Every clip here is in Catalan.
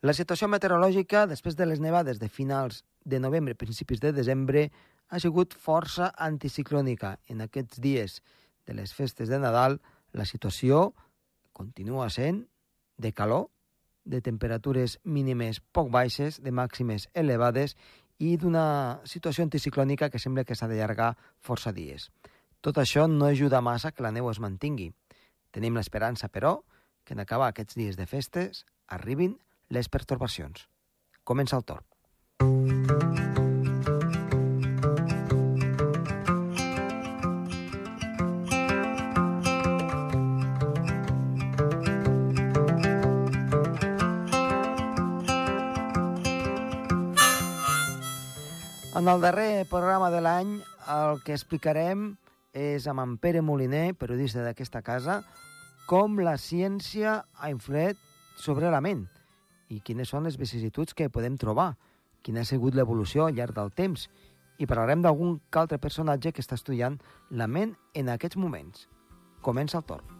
La situació meteorològica, després de les nevades de finals de novembre, principis de desembre, ha sigut força anticiclònica. En aquests dies de les festes de Nadal, la situació continua sent de calor, de temperatures mínimes poc baixes, de màximes elevades i d'una situació anticiclònica que sembla que s'ha d'allargar força dies. Tot això no ajuda massa que la neu es mantingui. Tenim l'esperança, però, que en acabar aquests dies de festes arribin les pertorbacions. Comença el torn. En el darrer programa de l'any el que explicarem és amb en Pere Moliner, periodista d'aquesta casa, com la ciència ha influït sobre la ment i quines són les vicissituds que podem trobar, quina ha sigut l'evolució al llarg del temps i parlarem d'algun altre personatge que està estudiant la ment en aquests moments. Comença el torn.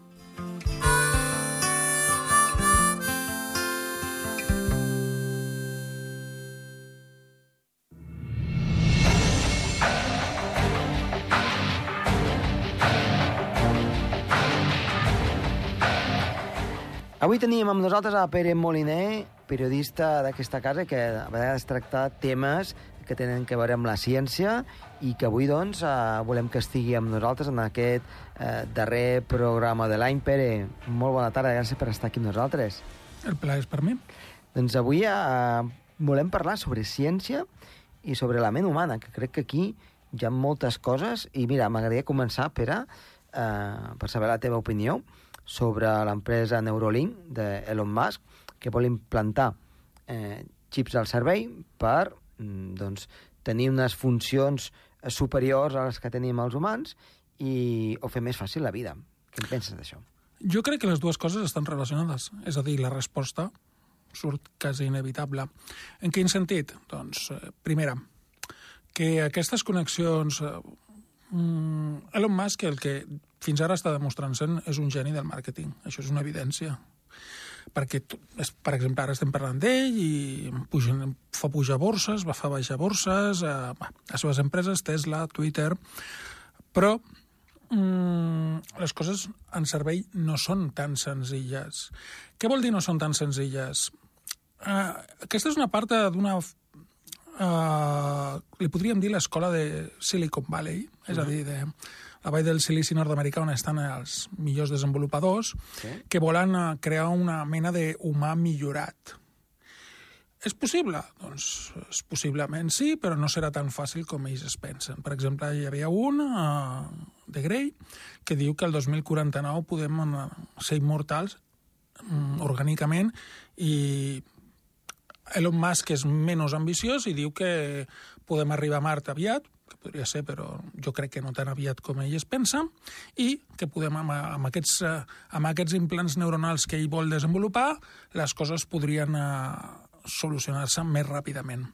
Avui tenim amb nosaltres a Pere Moliner, periodista d'aquesta casa, que a vegades tracta temes que tenen que veure amb la ciència i que avui, doncs, eh, volem que estigui amb nosaltres en aquest eh, darrer programa de l'any. Pere, molt bona tarda, gràcies per estar aquí amb nosaltres. El plaer és per mi. Doncs avui eh, volem parlar sobre ciència i sobre la ment humana, que crec que aquí hi ha moltes coses, i mira, m'agradaria començar, Pere, eh, per saber la teva opinió, sobre l'empresa Neuralink d'Elon Musk, que vol implantar eh, xips al cervell per mm, doncs, tenir unes funcions superiors a les que tenim els humans i, o fer més fàcil la vida. Què en penses d'això? Jo crec que les dues coses estan relacionades. És a dir, la resposta surt quasi inevitable. En quin sentit? Doncs, eh, primera, que aquestes connexions... Eh, mm, Elon Musk el que fins ara està demostrant sent és un geni del màrqueting. Això és una evidència. Perquè, per exemple, ara estem parlant d'ell i puja, fa pujar borses, va fer baixar borses, eh, les seves empreses, Tesla, Twitter... Però mm, les coses en servei no són tan senzilles. Què vol dir no són tan senzilles? Uh, aquesta és una part d'una... Uh, li podríem dir l'escola de Silicon Valley, és uh -huh. a dir, de la vall del silici nord-americà on estan els millors desenvolupadors, sí. que volen eh, crear una mena d'humà millorat. És possible? Doncs és possiblement sí, però no serà tan fàcil com ells es pensen. Per exemple, hi havia un uh, de Grey que diu que el 2049 podem uh, ser immortals um, orgànicament i Elon Musk és menys ambiciós i diu que podem arribar a Mart aviat, podria ser, però jo crec que no tan aviat com ell es pensa, i que podem, amb, amb, aquests, eh, amb aquests implants neuronals que ell vol desenvolupar, les coses podrien uh, solucionar-se més ràpidament.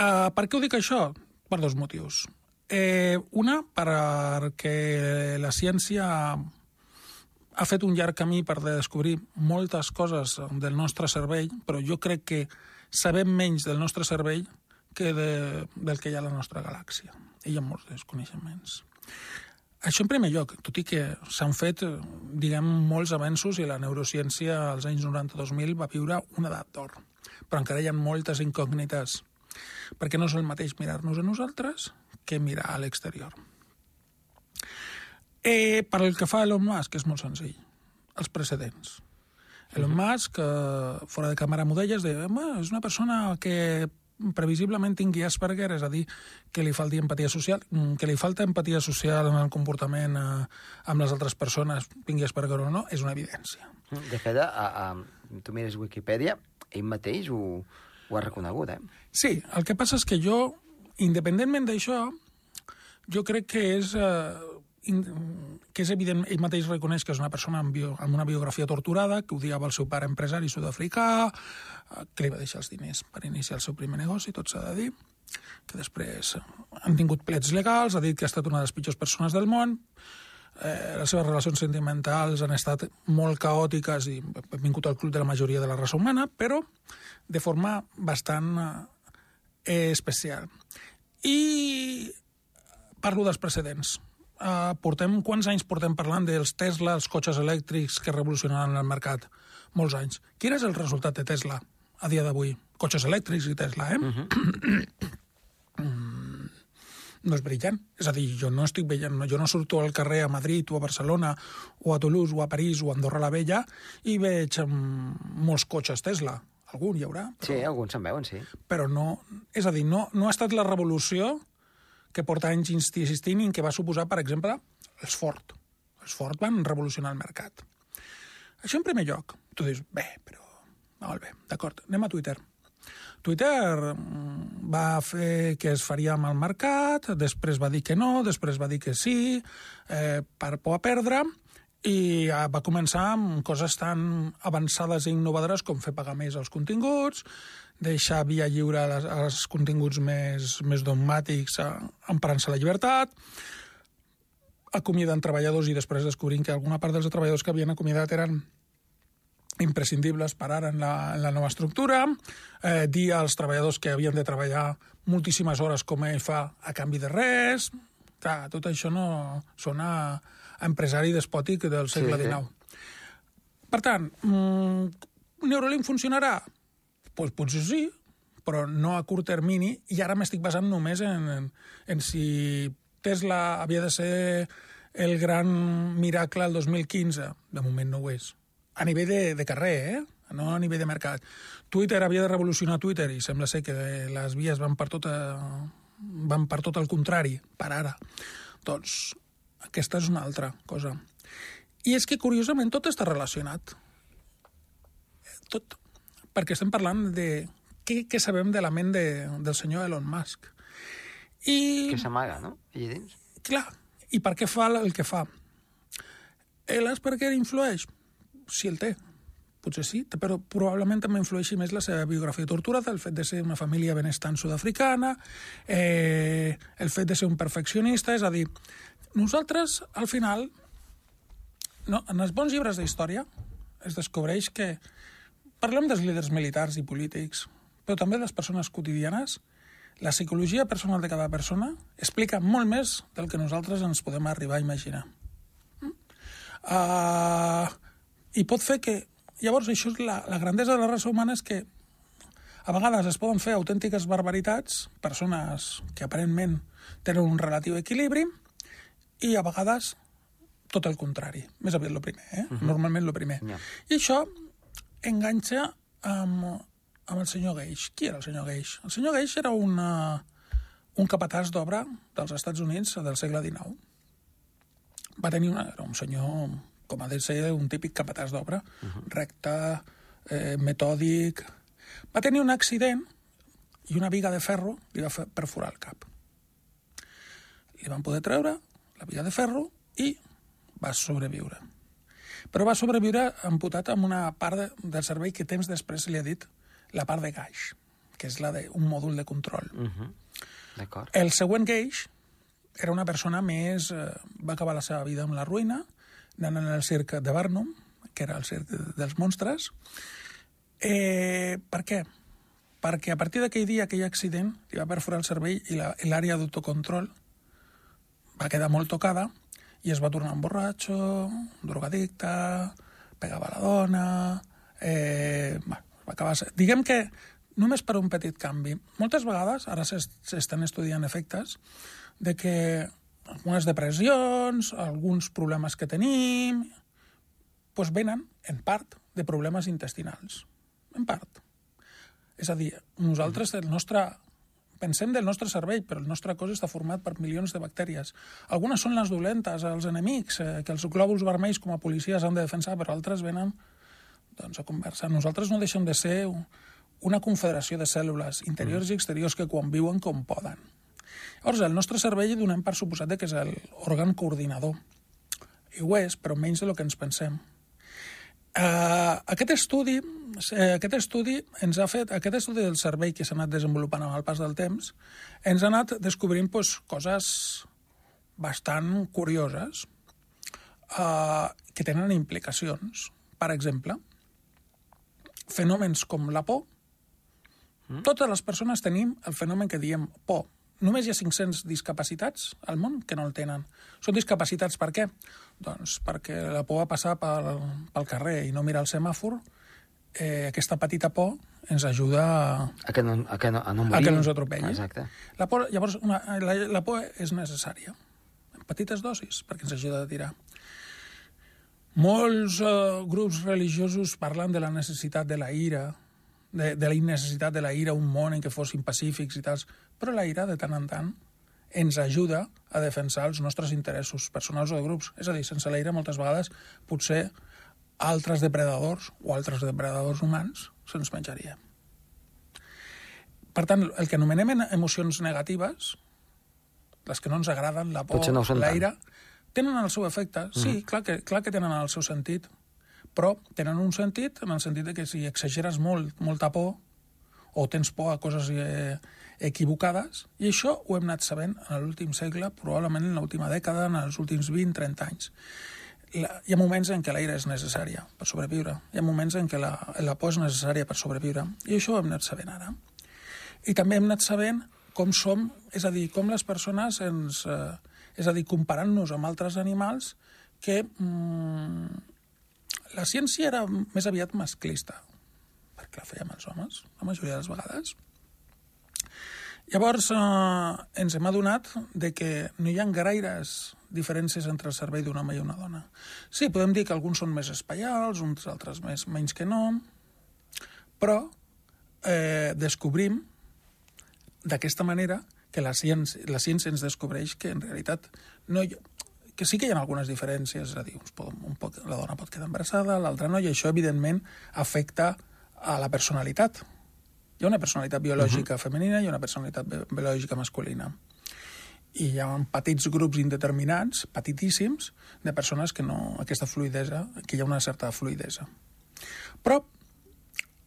Uh, per què ho dic això? Per dos motius. Eh, una, perquè la ciència ha fet un llarg camí per descobrir moltes coses del nostre cervell, però jo crec que sabem menys del nostre cervell que de, del que hi ha a la nostra galàxia. I hi ha molts desconeixements. Això en primer lloc, tot i que s'han fet, diguem, molts avenços i la neurociència als anys 90-2000 va viure una edat d'or. Però encara hi ha moltes incògnites, perquè no és el mateix mirar-nos a nosaltres que mirar a l'exterior. Eh, per el que fa a Elon Musk, és molt senzill. Els precedents. Elon Musk, eh, fora de càmera modelles, deia, és una persona que previsiblement tingui Asperger, és a dir, que li falti empatia social, mm, que li falta empatia social en el comportament eh, amb les altres persones, tingui Asperger o no, és una evidència. De fet, a, a, tu mires Wikipedia, ell mateix ho, ho ha reconegut, eh? Sí, el que passa és que jo, independentment d'això, jo crec que és... Eh, que és evident, ell mateix reconeix que és una persona amb, bio, amb una biografia torturada, que odiava el seu pare empresari sud-africà, eh, que li va deixar els diners per iniciar el seu primer negoci, tot s'ha de dir, que després han tingut plets legals, ha dit que ha estat una de les pitjors persones del món, eh, les seves relacions sentimentals han estat molt caòtiques i hem vingut al club de la majoria de la raça humana, però de forma bastant eh, especial. I parlo dels precedents. Uh, portem, quants anys portem parlant dels Tesla, els cotxes elèctrics que revolucionaran el mercat? Molts anys. Quin és el resultat de Tesla a dia d'avui? Cotxes elèctrics i Tesla, eh? Uh -huh no és brillant. És a dir, jo no estic veient, jo no surto al carrer a Madrid o a Barcelona o a Toulouse o a París o a Andorra la Vella i veig um, molts cotxes Tesla. Algun hi haurà. Però... Sí, alguns se'n veuen, sí. Però no... És a dir, no, no ha estat la revolució que porta anys insistint i que va suposar, per exemple, els Ford. Els Ford van revolucionar el mercat. Això en primer lloc. Tu dius, bé, però... Molt bé, d'acord, anem a Twitter. Twitter mm, va fer que es faria amb el mercat, després va dir que no, després va dir que sí, eh, per por a perdre, i va començar amb coses tan avançades i innovadores com fer pagar més els continguts, deixar via lliure els continguts més, més dogmàtics eh, emparant-se la llibertat, acomiadant treballadors i després descobrint que alguna part dels treballadors que havien acomiadat eren imprescindibles per ara en la, en la nova estructura, eh, dir als treballadors que havien de treballar moltíssimes hores com ell fa a canvi de res... Clar, tot això no sona a empresari despòtic del segle sí, XIX. Sí. Per tant, mm, Neuralink funcionarà? Pues potser sí, però no a curt termini, i ara m'estic basant només en, en, en si Tesla havia de ser el gran miracle el 2015. De moment no ho és a nivell de, de carrer, eh? no a nivell de mercat. Twitter havia de revolucionar Twitter i sembla ser que les vies van per tot, a, van per tot el contrari, per ara. Doncs aquesta és una altra cosa. I és que, curiosament, tot està relacionat. Tot. Perquè estem parlant de què, què sabem de la ment de, del senyor Elon Musk. I... Que s'amaga, no? Allà dins. Clar. I per què fa el que fa? Ell és perquè influeix? si el té, potser sí, però probablement també influeixi més la seva biografia torturada, el fet de ser una família benestant sud-africana, eh, el fet de ser un perfeccionista, és a dir, nosaltres, al final, no, en els bons llibres d'història es descobreix que parlem dels líders militars i polítics, però també de les persones quotidianes, la psicologia personal de cada persona explica molt més del que nosaltres ens podem arribar a imaginar. Uh, i pot fer que... Llavors, això és la, la grandesa de la raça humana és que a vegades es poden fer autèntiques barbaritats, persones que aparentment tenen un relatiu equilibri, i a vegades tot el contrari. Més aviat el primer, eh? Uh -huh. Normalment el primer. Yeah. I això enganxa amb, amb el senyor Gage. Qui era el senyor Gage? El senyor Gage era una, un capatàs d'obra dels Estats Units del segle XIX. Va tenir una, era un senyor com ha de ser un típic capatàs d'obra, uh -huh. recte, eh, metòdic... Va tenir un accident i una viga de ferro li va perforar el cap. Li van poder treure la viga de ferro i va sobreviure. Però va sobreviure amputat amb una part de, del cervell que temps després li ha dit la part de gaix, que és la d'un mòdul de control. Uh -huh. D'acord. El següent gaix era una persona més... Eh, va acabar la seva vida amb la ruïna, anant al circ de Barnum, que era el circ dels monstres. Eh, per què? Perquè a partir d'aquell dia, aquell accident, li va perforar el cervell i l'àrea d'autocontrol va quedar molt tocada i es va tornar un borratxo, un drogadicte, pegava la dona... Eh, va, va acabar... Diguem que només per un petit canvi. Moltes vegades, ara s'estan estudiant efectes, de que algunes depressions, alguns problemes que tenim, doncs venen, en part, de problemes intestinals. En part. És a dir, nosaltres, el nostre, pensem del nostre cervell, però el nostre cos està format per milions de bactèries. Algunes són les dolentes, els enemics, eh, que els glòbuls vermells com a policies han de defensar, però altres venen doncs, a conversar. Nosaltres no deixem de ser una confederació de cèl·lules interiors mm. i exteriors que quan viuen com poden. Llavors, el nostre cervell donem per suposat que és l'òrgan coordinador. I ho és, però menys del que ens pensem. Uh, aquest estudi uh, aquest estudi ens ha fet aquest estudi del cervell que s'ha anat desenvolupant amb el pas del temps ens ha anat descobrint pues, coses bastant curioses uh, que tenen implicacions. Per exemple, fenòmens com la por. Mm. Totes les persones tenim el fenomen que diem por. Només hi ha 500 discapacitats al món que no el tenen. Són discapacitats per què? Doncs perquè la por a passar pel, pel carrer i no mirar el semàfor, eh, aquesta petita por ens ajuda a, A que no, a que no, a no morir. a que no ens atropelli. Exacte. La por, llavors, una, la, la por és necessària, en petites dosis, perquè ens ajuda a tirar. Molts eh, grups religiosos parlen de la necessitat de la ira, de, de la innecessitat de la ira, un món en què fossin pacífics i tals, però la ira, de tant en tant, ens ajuda a defensar els nostres interessos personals o de grups. És a dir, sense la ira, moltes vegades, potser altres depredadors o altres depredadors humans se'ns menjaria. Per tant, el que anomenem en- emocions negatives, les que no ens agraden, la por, no ho són la tant. ira, tenen el seu efecte. Sí, clar, que, clar que tenen el seu sentit, però tenen un sentit en el sentit de que si exageres molt, molta por o tens por a coses eh, equivocades, i això ho hem anat sabent en l'últim segle, probablement en l'última dècada, en els últims 20-30 anys. La, hi ha moments en què l'aire és necessària per sobreviure, hi ha moments en què la, la por és necessària per sobreviure, i això ho hem anat sabent ara. I també hem anat sabent com som, és a dir, com les persones ens... Eh, és a dir, comparant-nos amb altres animals que mm, la ciència era més aviat masclista, perquè la fèiem els homes, la majoria de les vegades. Llavors, eh, ens hem adonat de que no hi ha gaires diferències entre el cervell d'un home i una dona. Sí, podem dir que alguns són més espaials, uns altres més, menys que no, però eh, descobrim d'aquesta manera que la ciència, la ciència ens descobreix que en realitat no hi, que sí que hi ha algunes diferències, és a dir, uns un pot, la dona pot quedar embarassada, l'altra no, i això evidentment afecta a la personalitat. Hi ha una personalitat biològica uh -huh. femenina i una personalitat bi- biològica masculina. I hi ha petits grups indeterminats, petitíssims, de persones que no... aquesta fluidesa, que hi ha una certa fluidesa. Però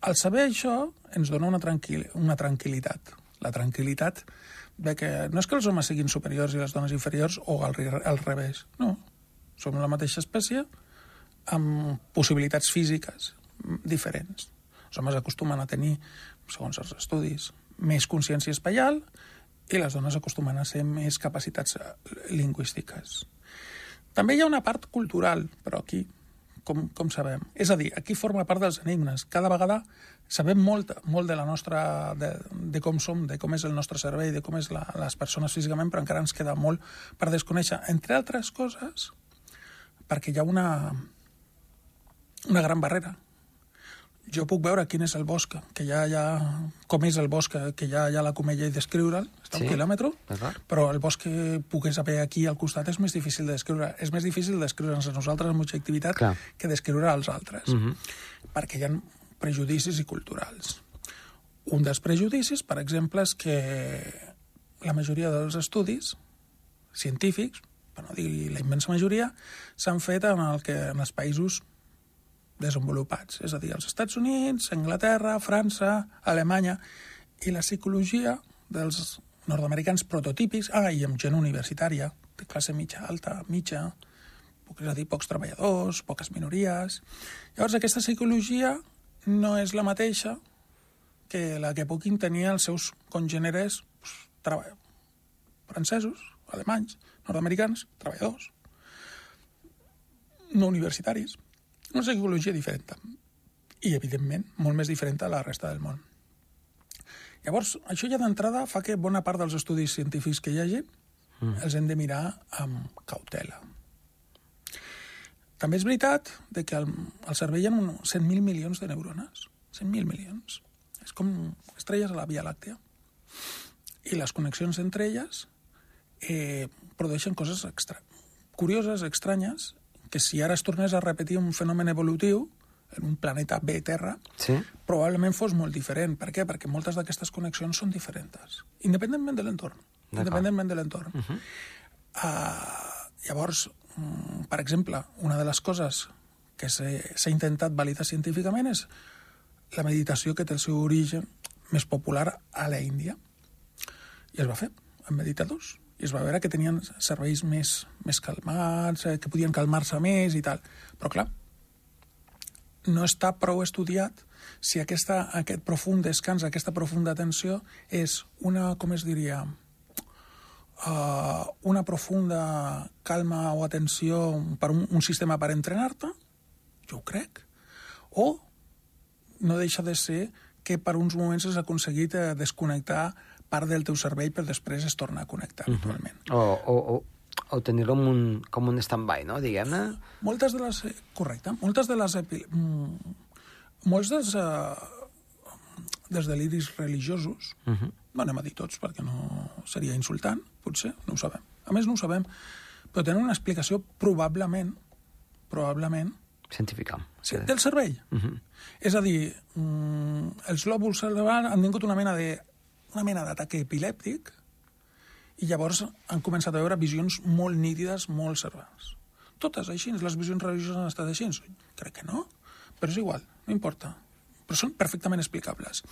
al saber això ens dona una, tranquil una tranquil·litat. La tranquil·litat de que no és que els homes siguin superiors i les dones inferiors o al, al revés. No. Som la mateixa espècie amb possibilitats físiques diferents. Els homes acostumen a tenir, segons els estudis, més consciència espaial i les dones acostumen a ser més capacitats eh, lingüístiques. També hi ha una part cultural, però aquí, com, com sabem? És a dir, aquí forma part dels enigmes. Cada vegada sabem molt, molt de la nostra... De, de com som, de com és el nostre cervell, de com és la, les persones físicament, però encara ens queda molt per desconèixer. Entre altres coses, perquè hi ha una, una gran barrera. Jo puc veure quin és el bosc, que ja, ja, com és el bosc, que ja ha la comella i descriure'l, està Sí. un quilòmetre, però el bosc que pogués haver aquí al costat és més difícil de descriure. És més difícil descriure'ns a nosaltres amb objectivitat Clar. que descriure als altres, Mhm. perquè hi ha prejudicis i culturals. Un dels prejudicis, per exemple, és que la majoria dels estudis científics, per no dir la immensa majoria, s'han fet en, el que, en els països desenvolupats, és a dir, els Estats Units, Anglaterra, França, Alemanya, i la psicologia dels nord-americans prototípics, ah, i amb gent universitària, de classe mitja alta, mitja, és a dir, pocs treballadors, poques minories... Llavors, aquesta psicologia no és la mateixa que la que puguin tenir els seus congèneres pues, treball... francesos, alemanys, nord-americans, treballadors, no universitaris. Una psicologia diferent. I, evidentment, molt més diferent a la resta del món. Llavors, això ja d'entrada fa que bona part dels estudis científics que hi hagi mm. els hem de mirar amb cautela. També és veritat de que al, al cervell hi ha un 100.000 milions de neurones. 100.000 milions. És com estrelles a la Via Làctea. I les connexions entre elles eh, produeixen coses extra... curioses, estranyes, que si ara es tornés a repetir un fenomen evolutiu en un planeta B, Terra, Sí? probablement fos molt diferent. Per què? Perquè moltes d'aquestes connexions són diferents, independentment de l'entorn. Independentment de l'entorn. Uh -huh. uh, llavors, mm, per exemple, una de les coses que s'ha s'ha intentat validar científicament és la meditació que té el seu origen més popular a la Índia. I es va fer amb meditadors. I es va veure que tenien serveis més, més calmats, eh, que podien calmar-se més i tal. Però, clar, no està prou estudiat si aquesta, aquest profund descans, aquesta profunda tensió és una, com es diria, uh, una profunda calma o atenció per un, un sistema per entrenar-te, jo ho crec, o no deixa de ser que per uns moments has aconseguit eh, desconnectar part del teu cervell per després es torna a connectar uh -huh. naturalment. O, o, o, o tenir-lo com un, com un stand-by, no? diguem-ne. Moltes de les... Correcte. Moltes de les... Mm, molts dels, uh, dels deliris religiosos, uh -huh. no anem a dir tots perquè no seria insultant, potser, no ho sabem. A més, no ho sabem, però tenen una explicació probablement, probablement, científica. Sí, del cervell. Uh -huh. És a dir, mm, els lòbuls cerebrals han tingut una mena de una mena d'atac epilèptic i llavors han començat a veure visions molt nítides, molt cerebrals. Totes així, les visions religioses han estat així? Crec que no, però és igual, no importa. Però són perfectament explicables.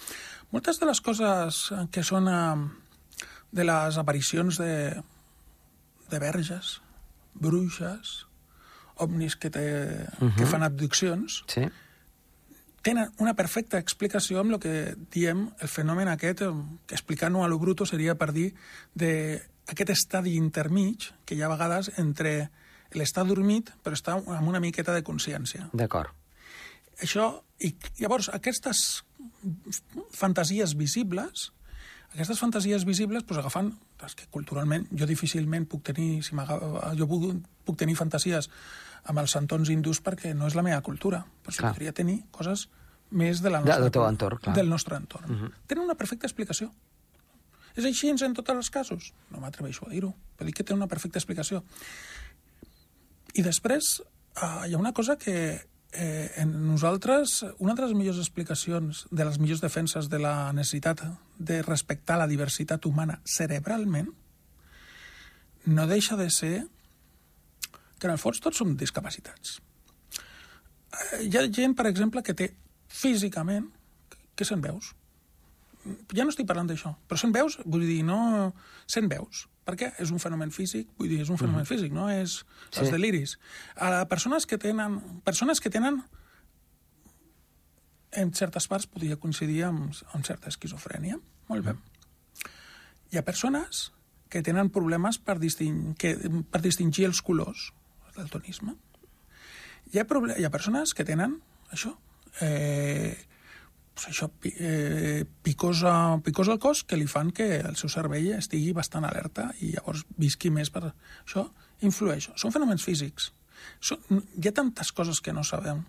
Moltes de les coses que són eh, de les aparicions de, de verges, bruixes, ovnis que, té, uh -huh. que fan abduccions, sí. Tenen una perfecta explicació amb el que diem el fenomen aquest, eh, que explicant-ho a lo bruto seria per dir de aquest estadi intermig que hi ha a vegades entre l'estar dormit però està amb una miqueta de consciència. D'acord. Això, i llavors aquestes fantasies visibles aquestes fantasies visibles, doncs, agafant... És que culturalment jo difícilment puc tenir... Si jo puc, puc tenir fantasies amb els santons hindús perquè no és la meva cultura. Però si podria tenir coses més de la nostra, del, teu entorn, clar. del nostre entorn. Uh -huh. Tenen una perfecta explicació. És així en tots els casos? No m'atreveixo a dir-ho, però dic que té una perfecta explicació. I després uh, hi ha una cosa que eh, en nosaltres, una de les millors explicacions, de les millors defenses de la necessitat de respectar la diversitat humana cerebralment, no deixa de ser que en el fons tots som discapacitats. Eh, hi ha gent, per exemple, que té físicament que se'n veus. Ja no estic parlant d'això, però se'n veus, vull dir, no... Se'n veus. Per què? És un fenomen físic, vull dir, és un fenomen mm -hmm. físic, no és sí. els deliris. A persones que tenen... Persones que tenen en certes parts podria coincidir amb, amb certa esquizofrènia. Molt bé. Mm. Hi ha persones que tenen problemes per, disting, que, per distingir els colors, el daltonisme. Hi ha, hi ha persones que tenen això, eh, això, eh, picors, picors al cos que li fan que el seu cervell estigui bastant alerta i llavors visqui més per... Això influeix. Són fenòmens físics. Són, hi ha tantes coses que no sabem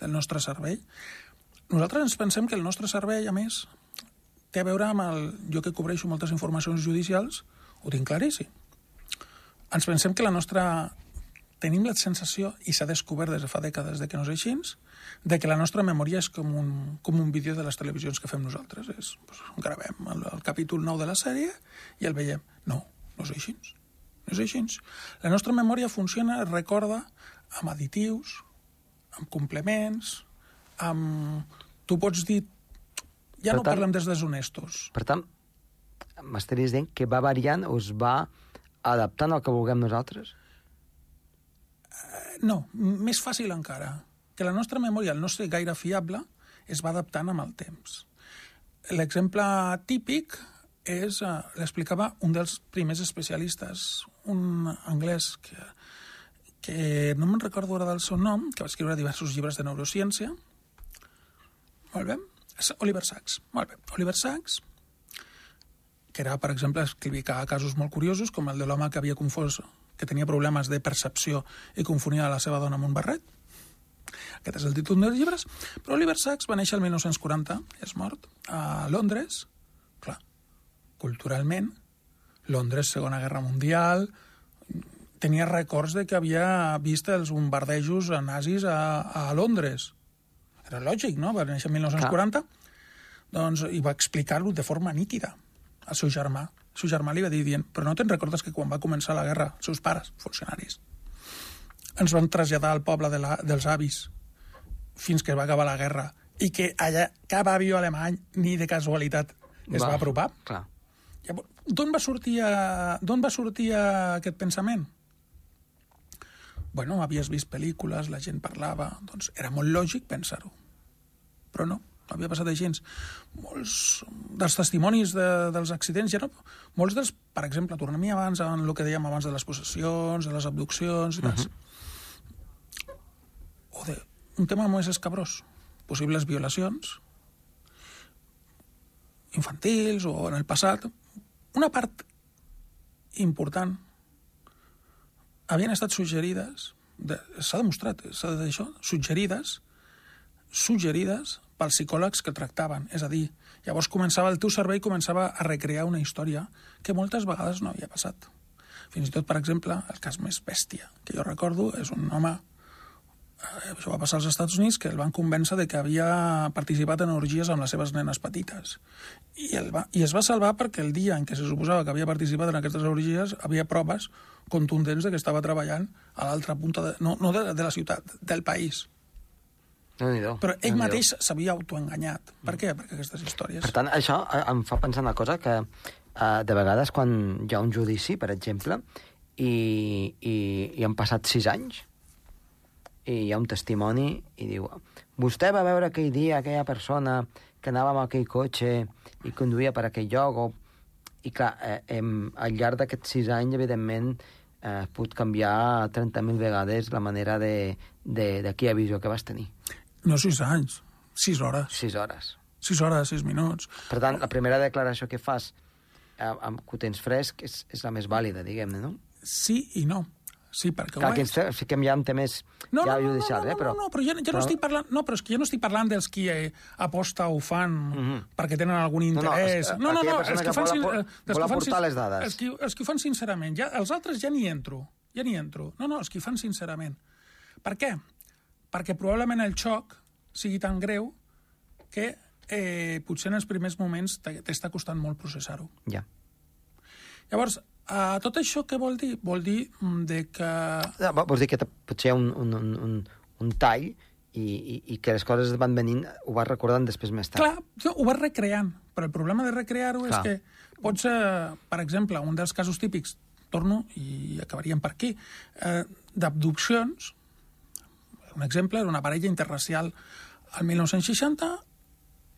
del nostre cervell. Nosaltres ens pensem que el nostre cervell, a més, té a veure amb el... Jo que cobreixo moltes informacions judicials, ho tinc claríssim. Ens pensem que la nostra tenim la sensació, i s'ha descobert des de fa dècades de que no és així, de que la nostra memòria és com un, com un vídeo de les televisions que fem nosaltres. És, doncs, gravem el, el capítol 9 de la sèrie i el veiem. No, no és així. No és així. La nostra memòria funciona, recorda, amb additius, amb complements, amb... Tu pots dir... Ja per no tant, parlem dels deshonestos. Per tant, m'estaries dient que va variant o es va adaptant al que vulguem nosaltres? No, més fàcil encara, que la nostra memòria, al no ser gaire fiable, es va adaptant amb el temps. L'exemple típic és, eh, l'explicava un dels primers especialistes, un anglès que, que no me'n recordo ara del seu nom, que va escriure diversos llibres de neurociència. Molt bé. Oliver Sacks. Molt bé. Oliver Sacks, que era, per exemple, explicar casos molt curiosos, com el de l'home que havia confós que tenia problemes de percepció i confonia la seva dona amb un barret. Aquest és el títol dels llibres. Però Oliver Sacks va néixer el 1940, és mort, a Londres. Clar, culturalment, Londres, Segona Guerra Mundial, tenia records de que havia vist els bombardejos nazis a, a Londres. Era lògic, no? Va néixer el 1940. Clar. Doncs, i va explicar-ho de forma nítida al seu germà seu germà li va dir dient però no te'n recordes que quan va començar la guerra els seus pares, funcionaris, ens van traslladar al poble de la, dels avis fins que va acabar la guerra i que allà cap avió alemany ni de casualitat es va, va apropar. Clar. D'on va, sortir, a- d'on va sortir a- aquest pensament? Bueno, havies vist pel·lícules, la gent parlava, doncs era molt lògic pensar-ho. Però no, no havia passat així. Molts dels testimonis de, dels accidents, ja no, molts dels, per exemple, tornem-hi abans en el que dèiem abans de les possessions, de les abduccions i tal. Uh -huh. O de un tema més escabrós, possibles violacions infantils o en el passat, una part important havien estat suggerides, de, s'ha demostrat, s'ha de dir això, suggerides, suggerides pels psicòlegs que tractaven. És a dir, llavors començava el teu cervell començava a recrear una història que moltes vegades no havia passat. Fins i tot, per exemple, el cas més bèstia que jo recordo és un home eh, això va passar als Estats Units, que el van convèncer de que havia participat en orgies amb les seves nenes petites. I, el va, I es va salvar perquè el dia en què se suposava que havia participat en aquestes orgies havia proves contundents de que estava treballant a l'altra punta, de, no, no de, de la ciutat, del país. Nhi Però ell mateix s'havia autoenganyat. Per què? Perquè aquestes històries... Per tant, això eh, em fa pensar una cosa que eh, de vegades quan hi ha un judici, per exemple, i, i, i han passat sis anys, i hi ha un testimoni i diu vostè va veure aquell dia aquella persona que anava amb aquell cotxe i conduïa per aquell lloc o... i clar, eh, em, al llarg d'aquests sis anys evidentment eh, pot canviar 30.000 vegades la manera de, de, de quina visió que vas tenir. No sis anys, sis hores. Sis hores. Sis hores, sis minuts. Per tant, la primera declaració que fas eh, amb que ho tens fresc és, és la més vàlida, diguem-ne, no? Sí i no. Sí, perquè Clar, ho que és. ens fiquem ja en temes No, ja no, no, judicials, no, no, eh? Però, no, no, però jo no però- estic parlant... No, però és que jo no estic parlant dels qui eh, aposta o fan Mhm. perquè tenen algun No, no, interès. és- no, no, no, els que que fan... vol sin- apor- eh, vol que fan aportar les dades. Els que, els que ho fan sincerament. Ja, els altres ja n'hi entro. Ja n'hi entro. No, no, els que fan sincerament. Per què? Perquè probablement el xoc sigui tan greu que eh, potser en els primers moments t'està costant molt processar-ho. Ja. Llavors, eh, tot això què vol dir? Vol dir mm, de que... Vo- Vols dir que potser hi ha un, un, un, un, un tall i, i, i que les coses van venint, ho vas recordant després més tard. Clar, ho vas recreant, però el problema de recrear-ho és que pots, eh, per exemple, un dels casos típics, torno i acabaríem per aquí, eh, d'abduccions, un exemple era una parella interracial al 1960,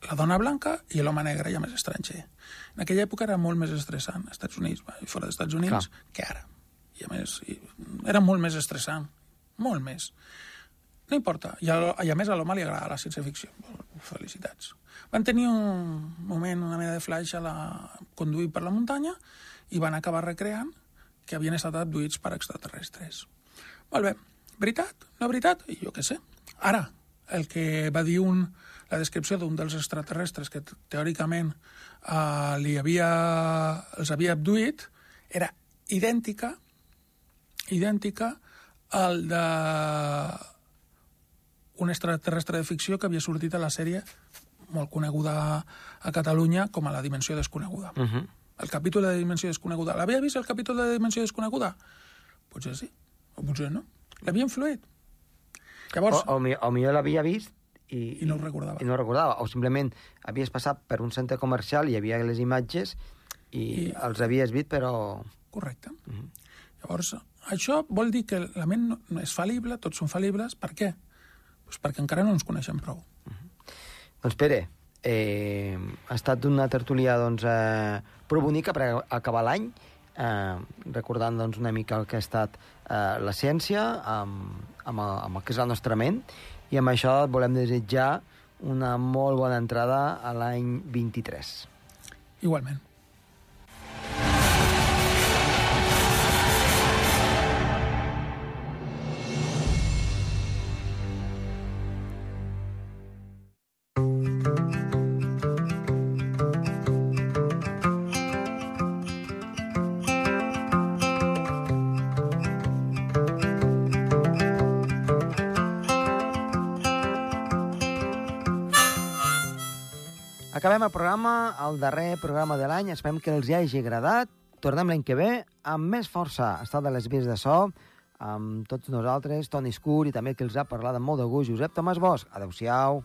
la dona blanca i l'home negre, ja més estranger. En aquella època era molt més estressant, als Estats Units, i fora dels Estats Units, Clar. que ara. I a més, i, era molt més estressant, molt més. No importa. I a, i a més a l'home li agrada la ciència-ficció. Felicitats. Van tenir un moment, una mena de flash a la... conduir per la muntanya i van acabar recreant que havien estat abduïts per extraterrestres. Molt bé. Veritat? No veritat? I jo què sé. Ara, el que va dir un, la descripció d'un dels extraterrestres que teòricament eh, li havia, els havia abduït era idèntica idèntica al de un extraterrestre de ficció que havia sortit a la sèrie molt coneguda a Catalunya com a La Dimensió Desconeguda. Uh -huh. El capítol de Dimensió Desconeguda. L'havia vist el capítol de Dimensió Desconeguda? Potser sí, o potser no. L'havia influït. Llavors, O, o, o millor l'havia vist i, I no ho recordava. I no ho recordava. O simplement havies passat per un centre comercial i hi havia les imatges i, I- els havies vist, però... correcte. Llavors, això vol dir que la ment no, és fal·lible, tots són fal·libles. Per què? Pues perquè encara no ens coneixem prou. Doncs Pere, eh, ha estat una tertúlia doncs, eh, prou bonica per acabar l'any, eh, recordant doncs, una mica el que ha estat eh, la ciència, amb, amb, el, amb el que és la nostra ment, i amb això et volem desitjar una molt bona entrada a l'any 23. Igualment. Acabem el programa, el darrer programa de l'any. Esperem que els hi hagi agradat. Tornem l'any que ve amb més força. Estat a les vies de so amb tots nosaltres, Toni Escur i també que els ha parlat amb molt de gust, Josep Tomàs Bosch. Adéu-siau.